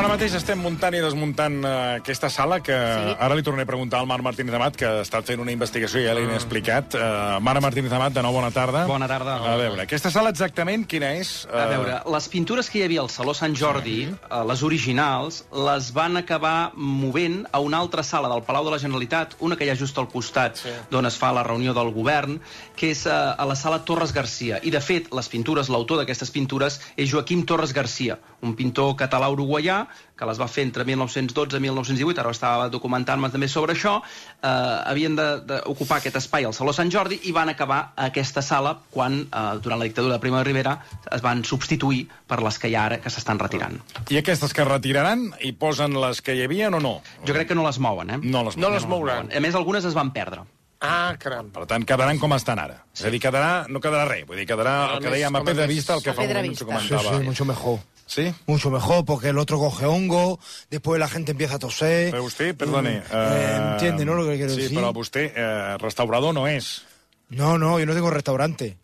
Ara mateix estem muntant i desmuntant uh, aquesta sala que Sí. ara li tornaré a preguntar al Marc Martínez Amat, que ha estat fent una investigació i ja l'he explicat. Uh, Marc Martínez Amat, de nou, bona tarda. Bona tarda. A veure, aquesta sala exactament quina és? Uh, A veure, les pintures que hi havia al Saló Sant Jordi, eh, les originals, les van acabar movent a una altra sala del Palau de la Generalitat, una que hi ha just al costat d'on es fa la reunió del govern, que és eh, a la sala Torres Garcia. I, de fet, les pintures, l'autor d'aquestes pintures és Joaquim Torres Garcia, un pintor català-uruguaià que les va fer entre 1912 i 1918, ara estava documentant-me també sobre això, eh, havien d'ocupar aquest espai al Saló Sant Jordi i van acabar a aquesta sala quan, eh, durant la dictadura de Primo de Rivera, es van substituir per les que hi ha ara, que s'estan retirant. I aquestes que retiraran i posen les que hi havia o no? Jo crec que no les mouen, eh? No les No mouen. les mouran. A més, algunes es van perdre. Ah, caram. Per tant, quedaran com estan ara. Sí. És a dir, quedarà, no quedarà res. Vull dir, quedarà No, el que dèiem a pedra vista, el que fa un moment se vista. Sí, comentava. sí, mucho mejor. ¿Sí? Mucho mejor, porque el otro coge hongo, después la gente empieza a toser. Però vostè, perdone... Mm, eh, entiende, ¿no? Lo que quiero sí, decir. però vostè eh, restaurador no és. No, no, yo no tengo restaurante.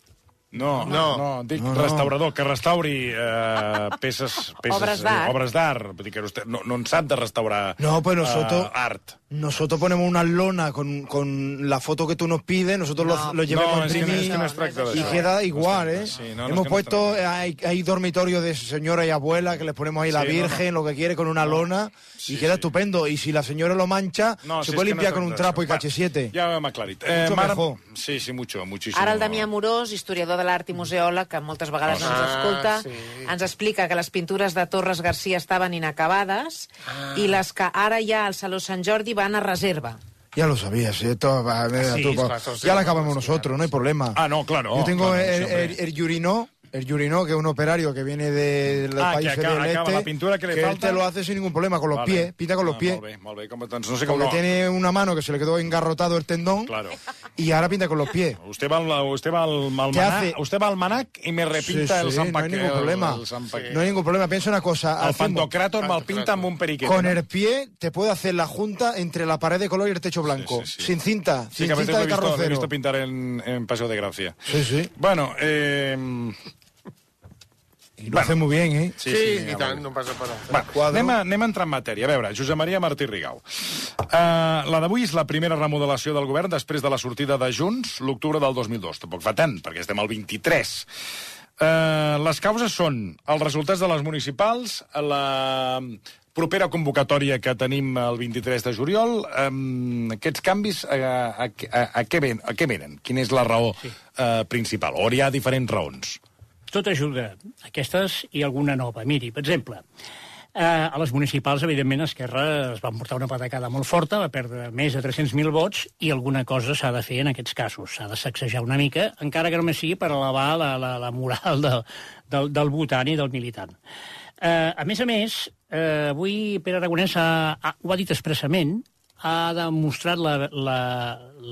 No, No. no, dic No, no. restaurador, que restauri eh, peces, peces... Obres d'art. eh, Obres d'art. Vull dir que vostè no, no en sap de restaurar No, pues nosotros- eh, art. Nosotros ponemos una lona con, con la foto que tú nos pides, nosotros lo, lo llevamos no, a que, no- imprimir és que no es tracta y d'això. queda No es igual, ¿eh? sí, no, no, Hemos que no puesto, es hay, hay dormitorios de señora y abuela que les ponemos ahí la Sí, no, no. virgen, lo que quiere, con una lona, Sí, y queda sí. estupendo. Y si la señora lo mancha, No, se si puede que no limpiar es con un trapo y cachesiete. Va, ja ho hem aclarit. Eh, Mucho mejor. Sí, sí, mucho, muchísimo. Ara el Damià Morós, historiador de l'art i museòleg, que moltes vegades ens Ah, escolta, sí. ens explica que les pintures de Torres Garcia estaven inacabades i les que ara hi ha al Saló Sant Jordi van a reserva. Ya lo sabías, ¿eh? Esto, va, mira, Sí, tú, es va. claro, sí, ya la sí, acabamos sí, nosotros, no hay problema. Ah, no, claro. Yo tengo claro, el, siempre. el, el Yurinó, el Yurinó, que es un operario que viene de los Ah, que acaba- del acaba este, la pintura que le él falta. te lo hace sin ningún problema, con los Vale. pies, pinta con los Ah, pies. Molt bé, molt bé. Com, doncs no sé com... Porque No. tiene una mano que se le quedó engarrotado el tendón Claro. y ahora pinta con los pies. Usted va, al, usted va al, al ¿Qué Manac, usted va al Manac y me repinta Sí, el sí, Sant no hay ningún problema. El, No hay ningún problema. Piensa una cosa. el hacemos- Pantocrator me'l pinta amb un periquet. con el pie te puede hacer la junta entre la pared de color y el techo blanco. Sí. Sin cinta, sin que cinta de lo he carrocero. visto pintar en, en Paseo de Gracia. Sí, sí. Bueno, eh... Y lo hace muy bien, ¿eh? Sí, Sí, sí, i tant, no passa per res. Va, Quadro. anem, a, anem a entrar en matèria. A veure, Josep Maria Martí Rigau. Uh, la d'avui és la primera remodelació del govern després de la sortida de Junts l'octubre del 2002. Tampoc fa tant, perquè estem al 23. Uh, les causes són els resultats de les municipals, la propera convocatòria que tenim el 23 de juliol. Um, aquests canvis, a, a, a, a, què ven, a què venen? Quina és la raó sí. uh, principal? O hi ha diferents raons? Tot ajuda, aquestes i alguna nova. Miri, per exemple, eh, a les municipals, evidentment, Esquerra es va portar una patacada molt forta, va perdre més de 300.000 vots, i alguna cosa s'ha de fer en aquests casos. S'ha de sacsejar una mica, encara que només sigui per elevar la, la, la moral de, del, del votant i del militant. Eh, a més a més, eh, avui Pere Aragonès ha, ha, ho ha dit expressament, ha demostrat la, la,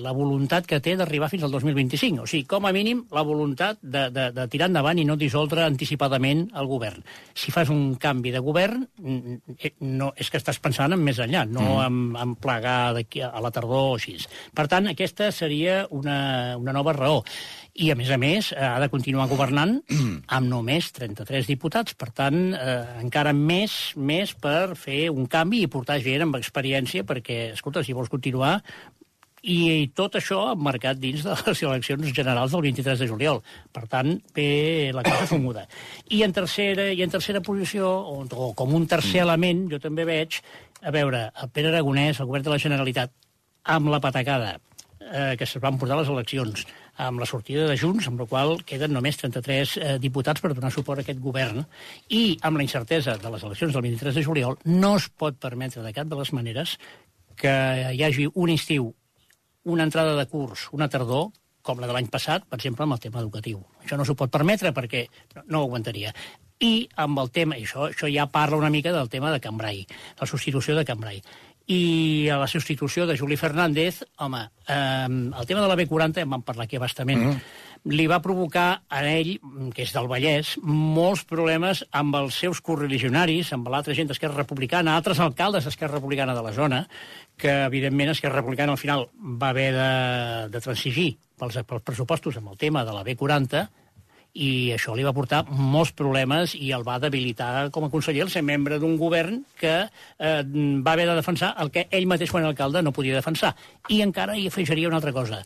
la voluntat que té d'arribar fins al 2025. O sigui, com a mínim, la voluntat de, de, de tirar endavant i no dissoldre anticipadament el govern. Si fas un canvi de govern, eh, no, és que estàs pensant en més enllà, no mm. en, en plegar a la tardor o així. Per tant, aquesta seria una, una nova raó. I, a més a més, eh, ha de continuar governant amb només 33 diputats. Per tant, eh, encara més, més per fer un canvi i portar gent amb experiència perquè, escolta, si vols continuar, i, i tot això marcat dins de les eleccions generals del 23 de juliol. Per tant, bé, la cosa fumuda. I en tercera, i en tercera posició, o, o com un tercer element, jo també veig, a veure, el Pere Aragonès, el govern de la Generalitat, amb la patacada eh, que es van portar les eleccions, amb la sortida de Junts, amb la qual queden només 33 eh, diputats per donar suport a aquest govern, i amb la incertesa de les eleccions del 23 de juliol, no es pot permetre de cap de les maneres que hi hagi un estiu, una entrada de curs, una tardor, com la de l'any passat, per exemple, amb el tema educatiu. Això no s'ho pot permetre perquè no, no ho aguantaria. I amb el tema, això, això ja parla una mica del tema de Cambrai, la substitució de Cambrai. I a la substitució de Juli Fernández, home, eh, el tema de la B40 en vam parlar aquí bastament, mm -hmm. li va provocar a ell, que és del Vallès, molts problemes amb els seus correligionaris, amb l'altra gent d'Esquerra Republicana, altres alcaldes d'Esquerra Republicana de la zona, que evidentment Esquerra Republicana al final va haver de, de transigir pels, pels pressupostos amb el tema de la B40, i això li va portar molts problemes i el va debilitar com a conseller el ser membre d'un govern que eh, va haver de defensar el que ell mateix quan alcalde no podia defensar. I encara hi afegiria una altra cosa.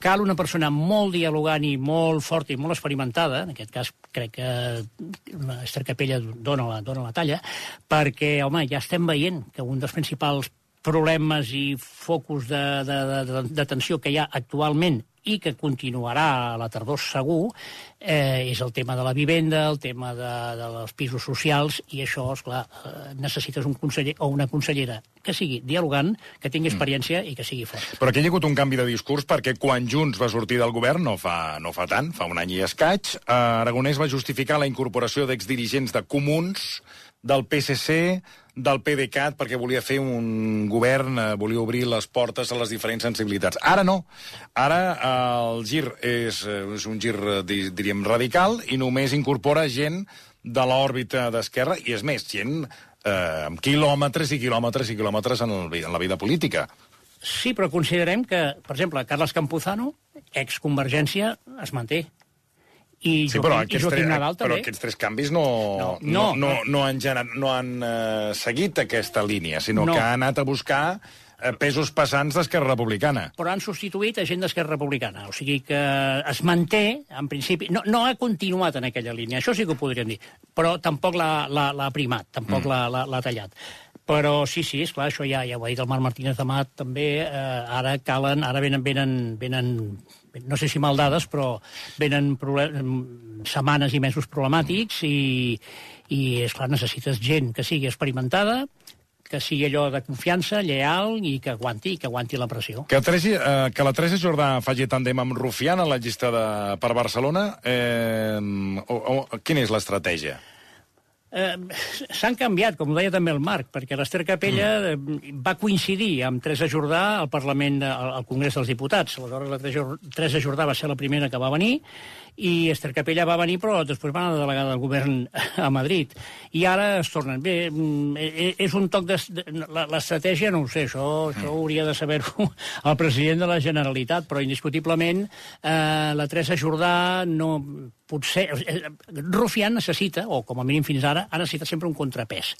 Cal una persona molt dialogant i molt forta i molt experimentada, en aquest cas crec que Esther Capella dona la, dona la talla, perquè, home, ja estem veient que un dels principals problemes i focus de, de, de, de tensió que hi ha actualment i que continuarà a la tardor segur, eh, és el tema de la vivenda, el tema de, de dels pisos socials, i això, és clar, eh, necessites un conseller o una consellera que sigui dialogant, que tingui experiència mm. i que sigui fort. Però aquí hi ha hagut un canvi de discurs perquè quan Junts va sortir del govern, no fa, no fa tant, fa un any i escaig, eh, Aragonès va justificar la incorporació d'exdirigents de comuns, del PSC, del PDeCAT, perquè volia fer un govern, eh, volia obrir les portes a les diferents sensibilitats. Ara no. Ara eh, el gir és, eh, és un gir, eh, di- diríem, radical i només incorpora gent de l'òrbita d'esquerra, i és més, gent eh, amb quilòmetres i quilòmetres i quilòmetres en, el, en la vida política. Sí, però considerem que, per exemple, Carles Campuzano, ex-Convergència, es manté. I Sí, Joaquim, però aquests, Joaquim tres, Nadal però aquests tres canvis no, No, no, no. no, no han, gener, no han eh, seguit aquesta línia, sinó No. que ha anat a buscar eh, pesos passants d'Esquerra Republicana. però han substituït a gent d'Esquerra Republicana. O sigui que es manté, en principi... No, no ha continuat en aquella línia, això sí que ho podríem dir, però tampoc l'ha primat, tampoc mm. l'ha tallat. Però sí, sí, és clar, això ja, ja ho ha dit el Marc Martínez de Mat, també, eh, ara calen, ara venen, venen, venen, no sé si mal dades, però venen setmanes i mesos problemàtics i, i és clar, necessites gent que sigui experimentada, que sigui allò de confiança, lleal i que aguanti, que aguanti la pressió. Que, Tresi, eh, que la Teresa Jordà faci tàndem amb Rufián a la llista de, per Barcelona, eh, o, o, quina és l'estratègia? Eh, S'han canviat, com ho deia també el Marc, perquè l'Ester Capella mm. va coincidir amb Teresa Jordà al Parlament, al, al Congrés dels Diputats. Aleshores, la Teresa Jordà va ser la primera que va venir, i Esther Capella va venir, però després va anar de delegada del govern a Madrid. I ara es tornen. Bé, mm, eh, és un toc de... L'estratègia, no ho sé, això, això hauria de saber-ho el president de la Generalitat, però indiscutiblement eh, la Teresa Jordà no potser... Rufián necessita, o com a mínim fins ara, ha necessitat sempre un contrapès.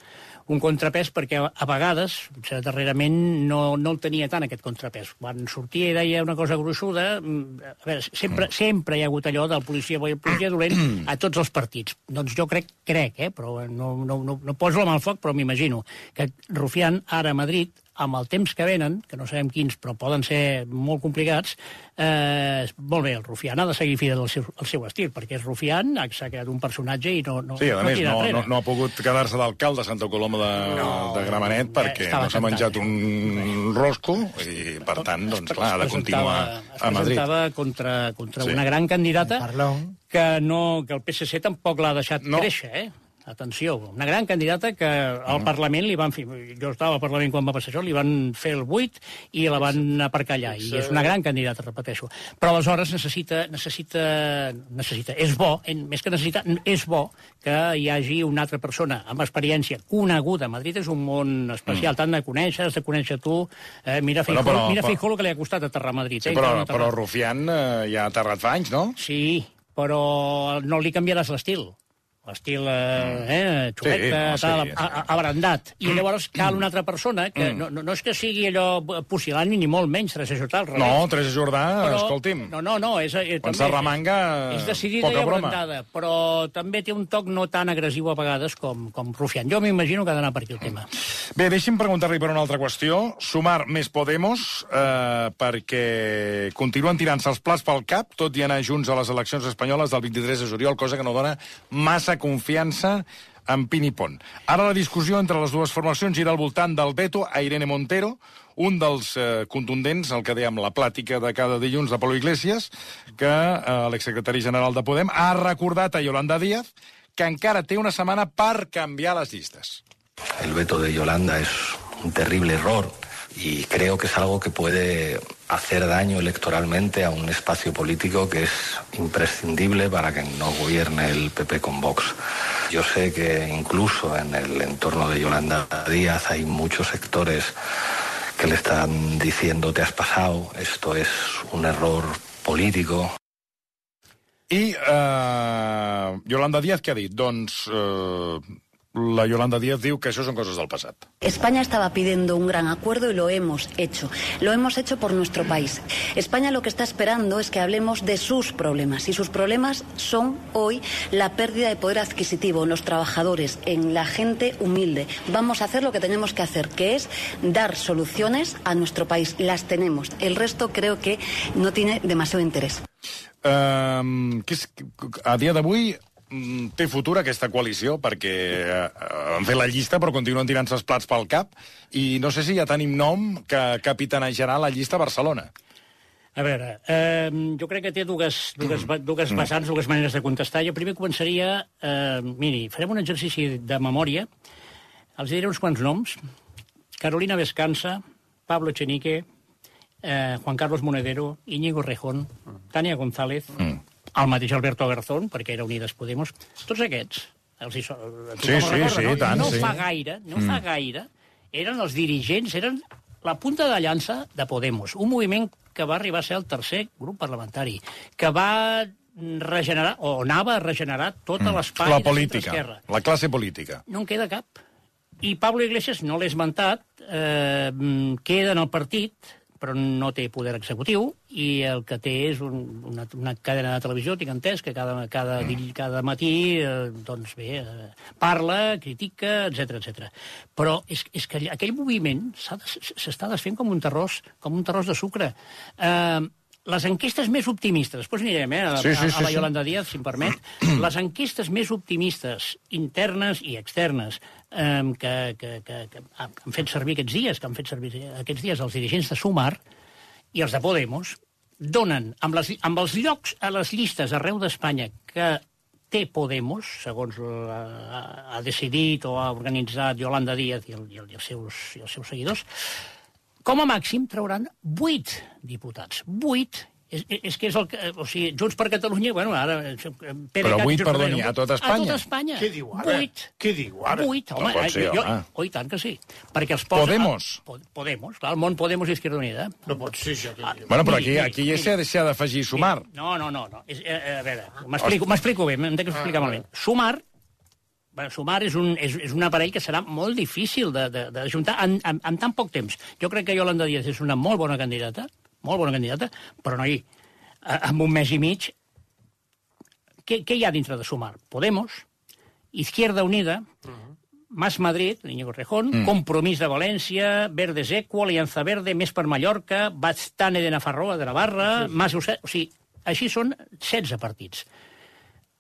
Un contrapès perquè a vegades, potser darrerament, no, no el tenia tant aquest contrapès. Quan sortia i deia una cosa gruixuda, mm, a veure, sempre, sempre hi ha hagut allò del policia bo i policia dolent a tots els partits. Doncs jo crec, crec, eh, però no, no, no, no poso la mà al foc, però m'imagino que Rufián ara a Madrid amb el temps que venen, que no sabem quins, però poden ser molt complicats, eh, molt bé, el Rufián ha de seguir fidel al seu, al seu estil, perquè és Rufián, s'ha creat un personatge i no, no, Sí, a no més, no, no, no ha pogut quedar-se d'alcalde a Santa Coloma de, No, de Gramenet perquè estava no s'ha menjat cantant. un rosco i, per tant, doncs, clar, ha de continuar a Madrid. Es presentava contra, contra Sí. una gran candidata que, no, que el PSC tampoc l'ha deixat No. no. créixer, eh? Atenció, una gran candidata que al Mm. Parlament li van fer... Jo estava al Parlament quan va passar això, li van fer el buit i la van aparcar allà. I és una gran candidata, repeteixo. Però aleshores necessita... necessita, necessita és bo, en, més que necessita, és bo que hi hagi una altra persona amb experiència coneguda. Madrid és un món especial, mm. tant de conèixer, has de conèixer tu. Eh, mira Feijó, però- mira però- Feijó el que li ha costat aterrar a Madrid. Sí, eh, però, però. Rufián eh, ja ha aterrat fa anys, no? Sí, però no li canviaràs l'estil. L'estil, eh, eh, xuleta, Sí, no, sí, tal, sí. a- abrandat. I llavors cal una altra persona que no, no, no és que sigui allò pusil·lani ni molt menys, Teresa Jordà, al revés. No, Teresa Jordà, Però- escolti'm, No, no, no, és, eh, quan també s'arremanga, és decidida i broma. abrantada, però també té un toc no tan agressiu a vegades com, com Rufián. Jo m'imagino que ha d'anar per aquí el tema. Bé, deixi'm preguntar-li per una altra qüestió. Sumar més Podemos, eh, perquè continuen tirant-se els plats pel cap, tot i anar junts a les eleccions espanyoles del 23 de juliol, cosa que no dona massa confiança en Pin i Pont. Ara la discussió entre les dues formacions gira al voltant del veto a Irene Montero, un dels eh, contundents, el que dèiem, la plàtica de cada dilluns de Pablo Iglesias, que eh, l'exsecretari general de Podem ha recordat a Yolanda Díaz que encara té una setmana per canviar les llistes. El veto de Yolanda es un terrible error y creo que es algo que puede hacer daño electoralmente a un espacio político que es imprescindible para que no gobierne el PP con Vox. Yo sé que incluso en el entorno de Yolanda Díaz hay muchos sectores que le están diciendo te has pasado, esto es un error político, I eh, Yolanda Díaz què ha dit? Doncs eh, la Yolanda Díaz diu que això són coses del passat. España estaba pidiendo un gran acuerdo y lo hemos hecho. Lo hemos hecho por nuestro país. España lo que está esperando es que hablemos de sus problemas. Y sus problemas son hoy la pérdida de poder adquisitivo en los trabajadores, en la gente humilde. Vamos a hacer lo que tenemos que hacer, que es dar soluciones a nuestro país. Las tenemos. El resto creo que no tiene demasiado interés. Que és, a dia d'avui té futur aquesta coalició perquè eh, han fet la llista però continuen tirant-se els plats pel cap i no sé si ja tenim nom que capitanejarà la llista Barcelona. A veure, eh, jo crec que té dues, dues, dues vessants, dues maneres de contestar. Jo primer començaria... Eh, miri, farem un exercici de memòria. Els diré uns quants noms. Carolina Vescanza, Pablo Echenique, eh, Juan Carlos Monedero, Íñigo Rejón, Tania González, mm. El mateix Alberto Garzón, perquè era Unides Podemos. Tots aquests, els hi so... Sí, sí, recorda, sí, no? tant, no sí. fa gaire, no mm. fa gaire, eren els dirigents, eren la punta de llança de Podemos, un moviment que va arribar a ser el tercer grup parlamentari, que va regenerar, o anava a regenerar tota l'espai La de política, centre-esquerra. la classe política. No en queda cap. I Pablo Iglesias, no l'he esmentat, eh, mm, queda en el partit, però no té poder executiu, i el que té és un, una, una cadena de televisió, tinc entès, que cada, cada, dill- cada matí eh, doncs bé, eh, parla, critica, etc etc. Però és, és que aquell moviment s'ha de- s'està desfent com un terrós, com un terrós de sucre. Eh, les enquestes més optimistes, després anirem eh, a, Sí, sí, sí, a la sí. Yolanda Díaz, si em permet, les enquestes més optimistes, internes i externes, eh, que, que, que, que han fet servir aquests dies, que han fet servir aquests dies els dirigents de Sumar i els de Podemos, donen amb, les, amb els llocs a les llistes arreu d'Espanya que té Podemos, segons la, ha decidit o ha organitzat Yolanda Díaz i, el, i, el, i, els, seus, i els seus seguidors, com a màxim trauran 8 diputats. 8 és, és que és el que... O sigui, Junts per Catalunya, bueno, ara... eh, PDeCAT, Però vuit, perdoni, a tot Espanya? A tot Espanya. Què diu ara? Vuit. Què diu ara? Vuit, home. No pot ser, eh, jo, home. Oh, i tant que sí. Perquè els posa... Podemos. Po- Podemos, clar, el món Podemos i Izquierda Unida. No pot ser això que diu. Bueno, però aquí, aquí ja s'ha d'afegir sumar. No, no, no. no. És, eh, a veure, m'explico m'explico bé, m'hem d'explicar Ah, malament. Sumar, bueno, sumar és un, és, és un aparell que serà molt difícil de, de, de juntar en, en, en tan poc temps. Jo crec que Yolanda Díaz és una molt bona candidata, molt bona candidata, però no hi, en un mes i mig, què, què hi ha dintre de sumar? Podemos, Izquierda Unida, Más Madrid, Íñigo Rejón, mm. Compromís de València, Verdes Equo, Alianza Verde, Més per Mallorca, Bastane de Nafarroa, de Navarra, sí, sí. Mas. O sigui, així són 16 partits.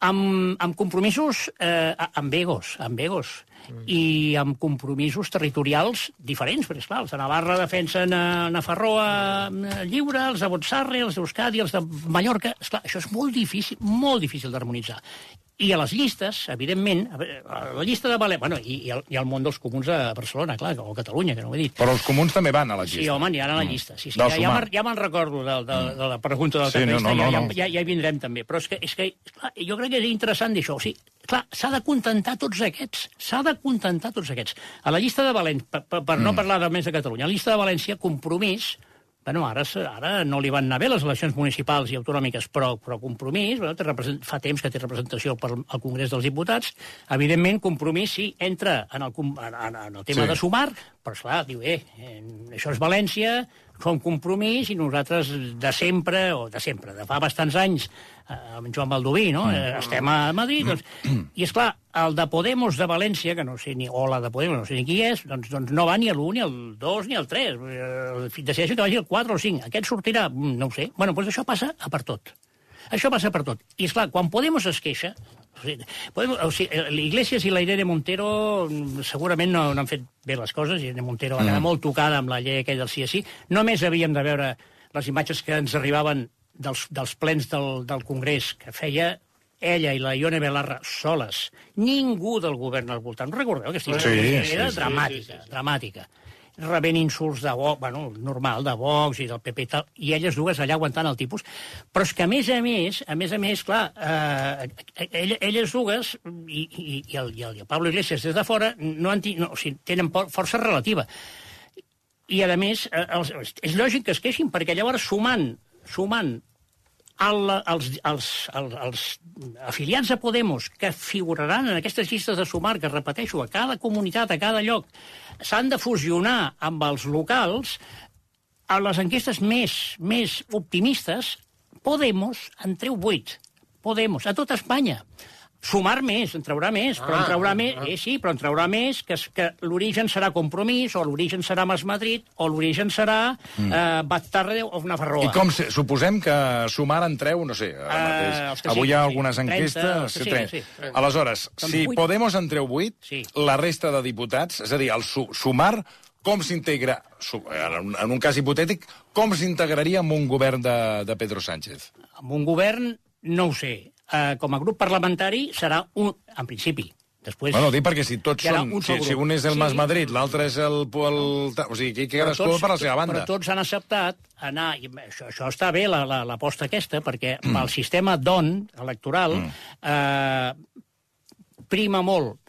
Amb, amb compromisos eh, amb egos, amb egos. I amb compromisos territorials diferents, perquè, esclar, els de Navarra defensen a Nafarroa eh, lliure, els de Botsarre, els d'Euskadi, els de Mallorca... Esclar, això és molt difícil, molt difícil d'harmonitzar. I a les llistes, evidentment, a la llista de València, bueno, i, i, el, i el món dels comuns a Barcelona, clar, o Catalunya, que no ho he dit. Però els comuns també van a la Sí, llista. home, n'hi ha a la llista. Sí, sí, ja, ja, me'n- ja recordo de, de, de la pregunta del Sí, no, no, no, ja, no. ja, ja, hi vindrem també. Però és que, és que clar, jo crec que és interessant dir això. O sigui, clar, s'ha de contentar tots aquests. S'ha de contentar tots aquests. A la llista de València, per, per, per no Mm. parlar només de Catalunya, a la llista de València, compromís, Bueno, ara, ara no li van anar bé les eleccions municipals i autonòmiques, però, però Compromís bueno, té represent, fa temps que té representació per, al Congrés dels Diputats. Evidentment, Compromís sí, entra en el, en, en, el tema Sí. de sumar, però esclar, diu, eh, eh, això és València, som Compromís i nosaltres de sempre, o de sempre, de fa bastants anys, amb Joan Baldoví, no? Eh, estem a Madrid, doncs... I, és clar el de Podemos de València, que no sé ni... o la de Podemos, no sé ni qui és, doncs, doncs no va ni a l'1, ni al 2, ni al 3. Eh, Decideixen que vagi al 4 o 5. Aquest sortirà, mm, no ho sé. Bueno, doncs això passa a per tot. Això passa per tot. I, és clar quan Podemos es queixa... O sigui, Podemos, o sigui, eh, l'Iglesias i la Irene Montero mm, segurament no, no han fet bé les coses. Irene Montero va quedar molt tocada amb la llei aquella del sí a sí. Només havíem de veure les imatges que ens arribaven dels, dels plens del, del Congrés que feia ella i la Ione Belarra soles. Ningú del govern al voltant. No recordeu aquesta Sí, imatge? sí, Era sí, dramàtica, dramàtica rebent insults de Vox, bueno, normal, de Vox i del PP i tal, i elles dues allà aguantant el tipus. Però és que, a més a més, a més a més, clar, eh, ell- elles dues, i, i, i, el, i el Pablo Iglesias des de fora, no, han, no o sigui, tenen força relativa. I, a més, eh, els, és lògic que es queixin, perquè llavors sumant, sumant el, els, els, els, els afiliats a Podemos que figuraran en aquestes llistes de sumar, que repeteixo, a cada comunitat, a cada lloc, s'han de fusionar amb els locals, a les enquestes més, més optimistes, Podemos en treu 8. Podemos, a tota Espanya. Sumar més, en traurà més, però en Ah, traurà més, ah. eh, sí, però en traurà més que, que l'origen serà Compromís, o l'origen serà Mas Madrid, o l'origen serà mm. eh, Battarre o Nafarroa. I com se, suposem que sumar en treu, no sé, ara Eh, mateix. els que avui sí, hi ha sí, algunes 30, enquestes... sí, tre- sí, sí. Aleshores, Doncs si vuit. Podemos en treu 8, Sí. la resta de diputats, és a dir, el su sumar, com s'integra, en un- cas hipotètic, com s'integraria en un govern de, de Pedro Sánchez? Amb un govern, no ho sé. Uh, com a grup parlamentari serà un... En principi. Després... Bueno, dic perquè si tots són... un Si, si un és el Sí. Mas Madrid, l'altre és el, el... O sigui, aquí cadascú per la seva banda. Però tots han acceptat anar... I això, això està bé, la- la- l'aposta aquesta, perquè mm. el sistema DON electoral mm. eh, prima molt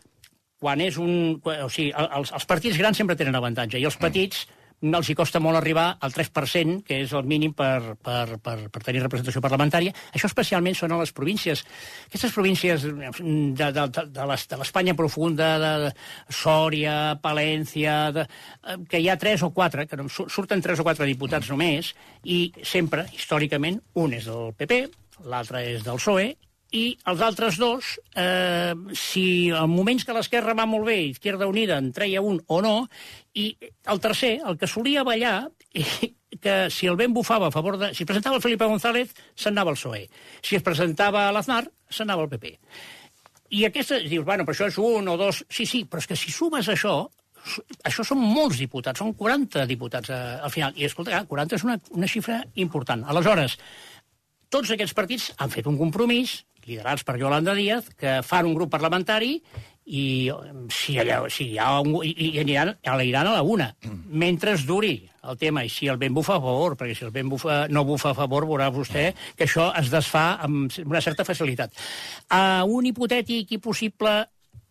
quan és un... O sigui, el- els, els partits grans sempre tenen avantatge, i els petits no els hi costa molt arribar al 3%, que és el mínim per, per, per, per tenir representació parlamentària. Això especialment són a les províncies. Aquestes províncies de, de, de, de l'Es- de l'Espanya profunda, de, de Sòria, Palència, de, eh, que hi ha tres o quatre, que surten tres o quatre diputats només, i sempre, històricament, un és del PP, l'altre és del PSOE, i els altres dos, eh, si en moments que l'esquerra va molt bé, Izquierda Unida en treia un o no, i el tercer, el que solia ballar, que si el vent bufava a favor de... Si presentava el Felipe González, se'n anava al PSOE. Si es presentava l'Aznar, se'n anava al PP. I aquesta, dius, bueno, però això és un o dos... Sí, sí, però és que si sumes això, això són molts diputats, són 40 diputats eh, al final. I escolta, clar, 40 és una, una xifra important. Aleshores, tots aquests partits han fet un compromís, liderats per Yolanda Díaz, que fan un grup parlamentari i si, allà, si hi ha un, i, i aniran, aniran a la una, mentre es duri el tema, i si el vent bufa a favor, perquè si el vent bufa, no bufa a favor, veurà vostè que això es desfà amb una certa facilitat. A un hipotètic i possible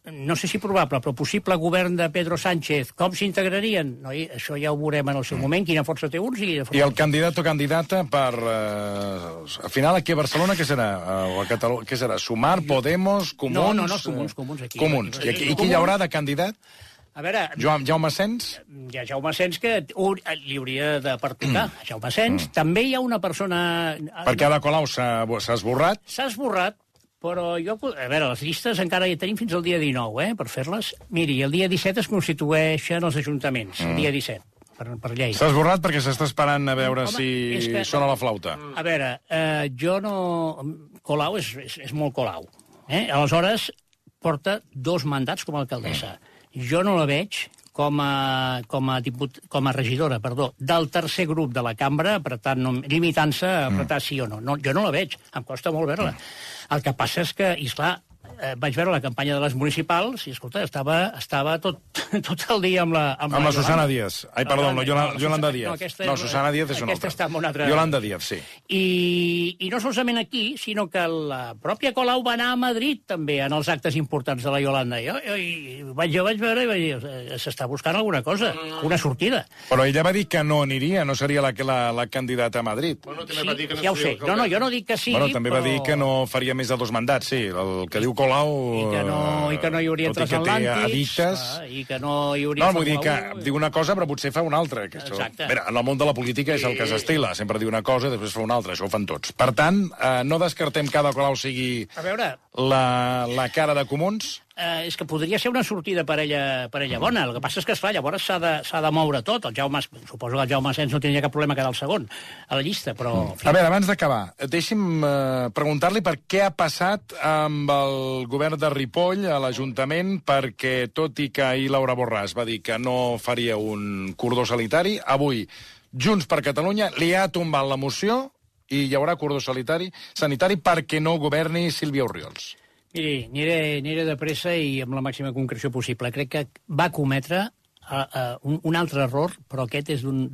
no sé si probable, però possible govern de Pedro Sánchez, com s'integrarien? No, i això ja ho veurem en el seu moment, quina força té uns i quina força I el candidat o candidata per... Eh, al final, aquí a Barcelona, què serà? Eh, o a Catalunya, què serà? Sumar, Podemos, Comuns... No, no, no, eh, Comuns, Comuns, aquí. Comuns. I, aquí, i qui Comuns. hi haurà de candidat? A veure, Joan, Jaume Sens? hi ha Jaume Sens que ho- li hauria de pertocar. Mm. Jaume Sens. Mm. També hi ha una persona... Perquè Ada Colau s'ha esborrat. S'ha esborrat, però jo... A veure, les llistes encara hi tenim fins al dia 19, eh, per fer-les. Miri, el dia 17 es constitueixen els ajuntaments, mm. el dia 17, per, per llei. S'ha esborrat perquè s'està esperant a veure Home, si que- sona la flauta. A veure, eh, jo no... Colau és, és, és molt Colau. Eh? Aleshores, porta dos mandats com a alcaldessa. Jo no la veig com a, com a, diput, com a regidora perdó, del tercer grup de la cambra, apretant, no, limitant-se a apretar sí o no. no. Jo no la veig, em costa molt veure-la. El que passa és que, i esclar, eh, vaig veure la campanya de les municipals i, escolta, estava, estava tot, tot el dia amb la... Amb la Susana Yolanda. Díaz. Ai, perdó, no, Yolanda, la Yolanda Susana- Díaz. No, aquesta, No, Susana Díaz és una aquesta altra. està en una altra... Yolanda Díaz, sí. I, I no solament aquí, sinó que la pròpia Colau va anar a Madrid també en els actes importants de la Yolanda. Jo, jo, i vaig, jo vaig veure i vaig dir, "Eh, s'està buscant alguna cosa, una sortida. Però ella va dir que no aniria, no seria la, la, la candidata a Madrid. Bueno, també va dir que no ja ho sé. No, no, jo no dic que sí, bueno, també però... va dir que no faria més de dos mandats, sí. El que diu Colau... I que no, i que no hi hauria té transatlàntics, addictes... clar, i que no hi hauria... No, vull dir que Fórmula 1, diu una cosa però potser fa una altra. Que això, Exacte. mira, en el món de la política és el que s'estila. Sempre diu una cosa i després fa una altra. Això ho fan tots. Per tant, eh, no descartem que Ada Colau sigui A veure, la, la cara de Comuns. Eh, és que podria ser una sortida per ella, per ella bona. El que passa és que, esclar, llavors s'ha de, de moure tot. El Jaume, suposo que el Jaume Sens no tindria cap problema quedar el segon a la llista, però... fi, A veure, abans d'acabar, deixi'm eh, preguntar-li per què ha passat amb el govern de Ripoll a l'Ajuntament, perquè tot i que ahir Laura Borràs va dir que no faria un cordó sanitari, avui Junts per Catalunya li ha tombat la moció i hi haurà cordó sanitari, sanitari perquè no governi Sílvia Oriols. Miri, aniré, aniré de pressa i amb la màxima concreció possible. Crec que va cometre uh, uh, un, un altre error, però aquest és d'un...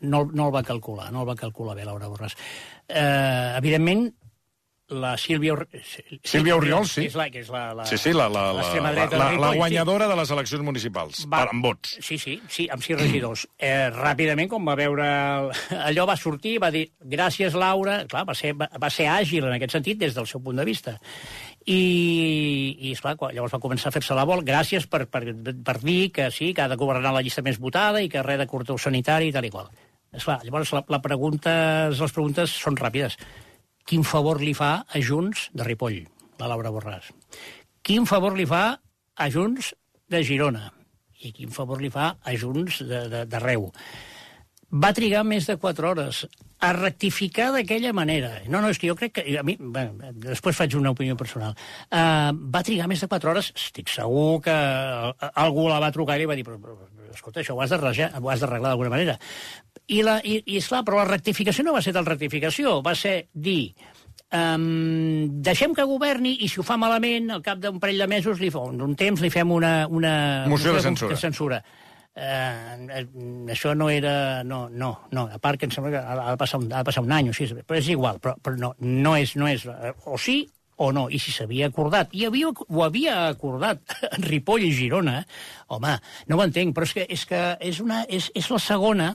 No, no el va calcular, no el va calcular bé, Laura Borràs. Uh, evidentment, la Sílvia... Or- Sílvia Orriols, sí. Que és la, que és la, la, Sí, sí, la, la, la, la, la, la Ripoll, guanyadora de les eleccions municipals, Va- per, amb vots. Sí, sí, sí, amb sis regidors. Eh, ràpidament, com va veure... el- Allò va sortir, va dir, gràcies, Laura. Clar, va ser, va, va ser àgil en aquest sentit, des del seu punt de vista. I, i esclar, llavors va començar a fer-se la vol. Gràcies per, per, per dir que sí, que ha de governar la llista més votada i que res de corteu sanitari i tal i qual. Esclar, llavors la, la pregunta, les preguntes són ràpides. Quin favor li fa a Junts de Ripoll, la Laura Borràs? Quin favor li fa a Junts de Girona? I quin favor li fa a Junts de, de, de? Va trigar més de 4 hores a rectificar d'aquella manera. No, no, és que jo crec que... A mi, bé, després faig una opinió personal. Uh, va trigar més de 4 hores. Estic segur que algú la va trucar i li va dir però, però, escolta, això ho has d'arreglar d'alguna manera. I, la, i, i esclar, però la rectificació no va ser tal rectificació, va ser dir um, deixem que governi i si ho fa malament, al cap d'un parell de mesos, li, fa- un temps, li fem una... una Moció de censura. De censura. Eh, eh, això no era... No, no, no. A part que em sembla que ha, ha, de, passar un, ha de passar un any o així, però és igual. Però, però no, no és... No és eh, o sí o no, i si s'havia acordat, i havia, ho havia acordat Ripoll i Girona, home, no ho entenc, però és que és, que és, una, és, és la segona,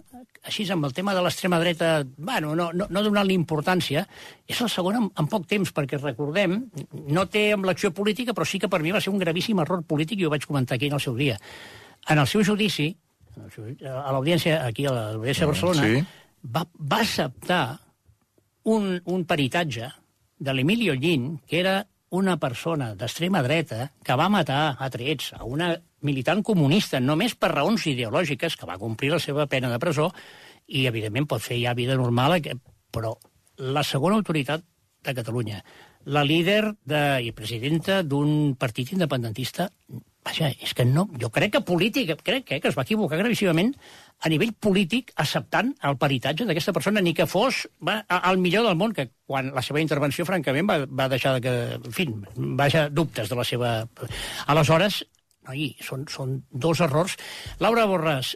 així amb el tema de l'extrema dreta, bueno, no, no, no donant-li importància, és la segona en, en poc temps, perquè recordem, no té amb l'acció política, però sí que per mi va ser un gravíssim error polític, i ho vaig comentar aquí en el seu dia. En el seu judici, a l'audiència, aquí a l'audiència de Barcelona, sí. va, va acceptar un, un peritatge de l'Emilio Llin, que era una persona d'extrema dreta que va matar a trets a una militant comunista només per raons ideològiques, que va complir la seva pena de presó i, evidentment, pot fer ja vida normal, eh, però la segona autoritat de Catalunya, la líder de, i presidenta d'un partit independentista, vaja, és que no, jo crec que polític, crec eh, que es va equivocar gravíssimament a nivell polític acceptant el peritatge d'aquesta persona, ni que fos va, el millor del món, que quan la seva intervenció, francament, va, va deixar de que... En fi, va deixar dubtes de la seva... Aleshores, noi, són, són dos errors. Laura Borràs,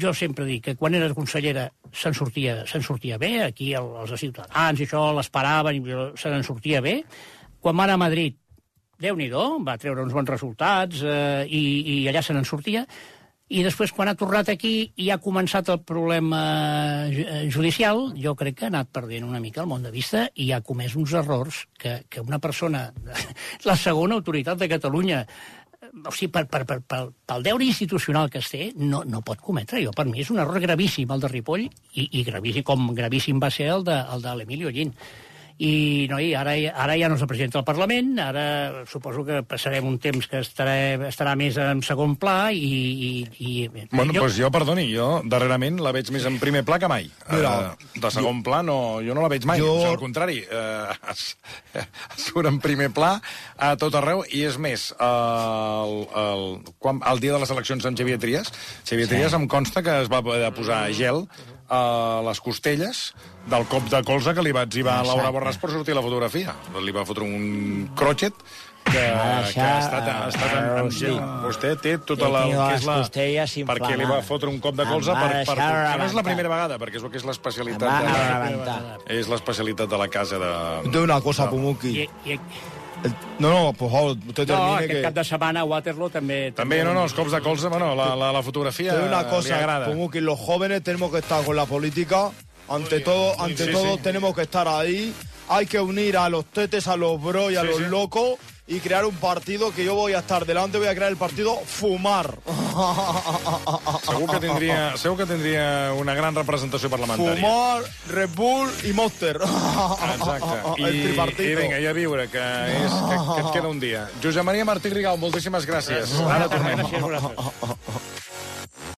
jo sempre dic que quan era consellera se'n sortia, se'n sortia bé, aquí el, els ciutadans i això l'esperaven i se n'en sortia bé. Quan va anar a Madrid, déu nhi va treure uns bons resultats eh, i, i allà se n'en sortia. I després, quan ha tornat aquí i ha començat el problema eh, judicial, jo crec que ha anat perdent una mica el món de vista i ha comès uns errors que, que una persona, la segona autoritat de Catalunya, eh, o sigui, per, per, per, per, pel deure institucional que es té, no, no pot cometre. Jo, per mi és un error gravíssim el de Ripoll i, i gravíssim, com gravíssim va ser el de, el de l'Emilio Llin. I, no, i ara, ara ja no és el president del Parlament, ara suposo que passarem un temps que estarà, estarà més en segon pla i... i, i Bueno, jo... doncs jo, perdoni, jo darrerament la veig més en primer pla que mai. Mira, uh, de segon jo, pla no, jo no la veig mai, jo- al contrari, uh, surt en primer pla a tot arreu, i és més, uh, el, el, quan, el dia de les eleccions amb Xavier Trias, Xavier sí. Trias em consta que es va poder posar gel a les costelles del cop de colze que li va exhibar a Laura Borràs per sortir a la fotografia. Li va fotre un crotxet que, Ah, que ha estat, ha estat amb, amb sí. gel. Vostè té tota la... Que és la perquè li va fotre un cop de colze per, per, deixar per, no és la primera vegada, perquè és el que és l'especialitat de, rebentar. és l'especialitat de la casa de... Te digo una cosa, Pumuki. I, i, No, no, por favor, usted no, termine aquest que... cap de setmana a Waterloo també... També, no, no, els cops de colze, bueno, la, la, la fotografia digo una li cosa, agrada. Pumuki, los jóvenes tenemos que estar con la política. Ante todo, ante sí, todo sí. tenemos que estar ahí. Hay que unir a los tetes, a los bros y a Sí, los sí. locos y crear un partido que yo voy a estar delante, voy a crear el partido Fumar. Segur que tindria, segur que tindria una gran representació parlamentària. Fumar, Red Bull y Monster. Exacte. I, el tripartito. I vinga, i a viure, que, és, que, que et queda un dia. Josep Maria Martí Rigal, moltíssimes gràcies. Ara tornem. Gràcies vosaltres.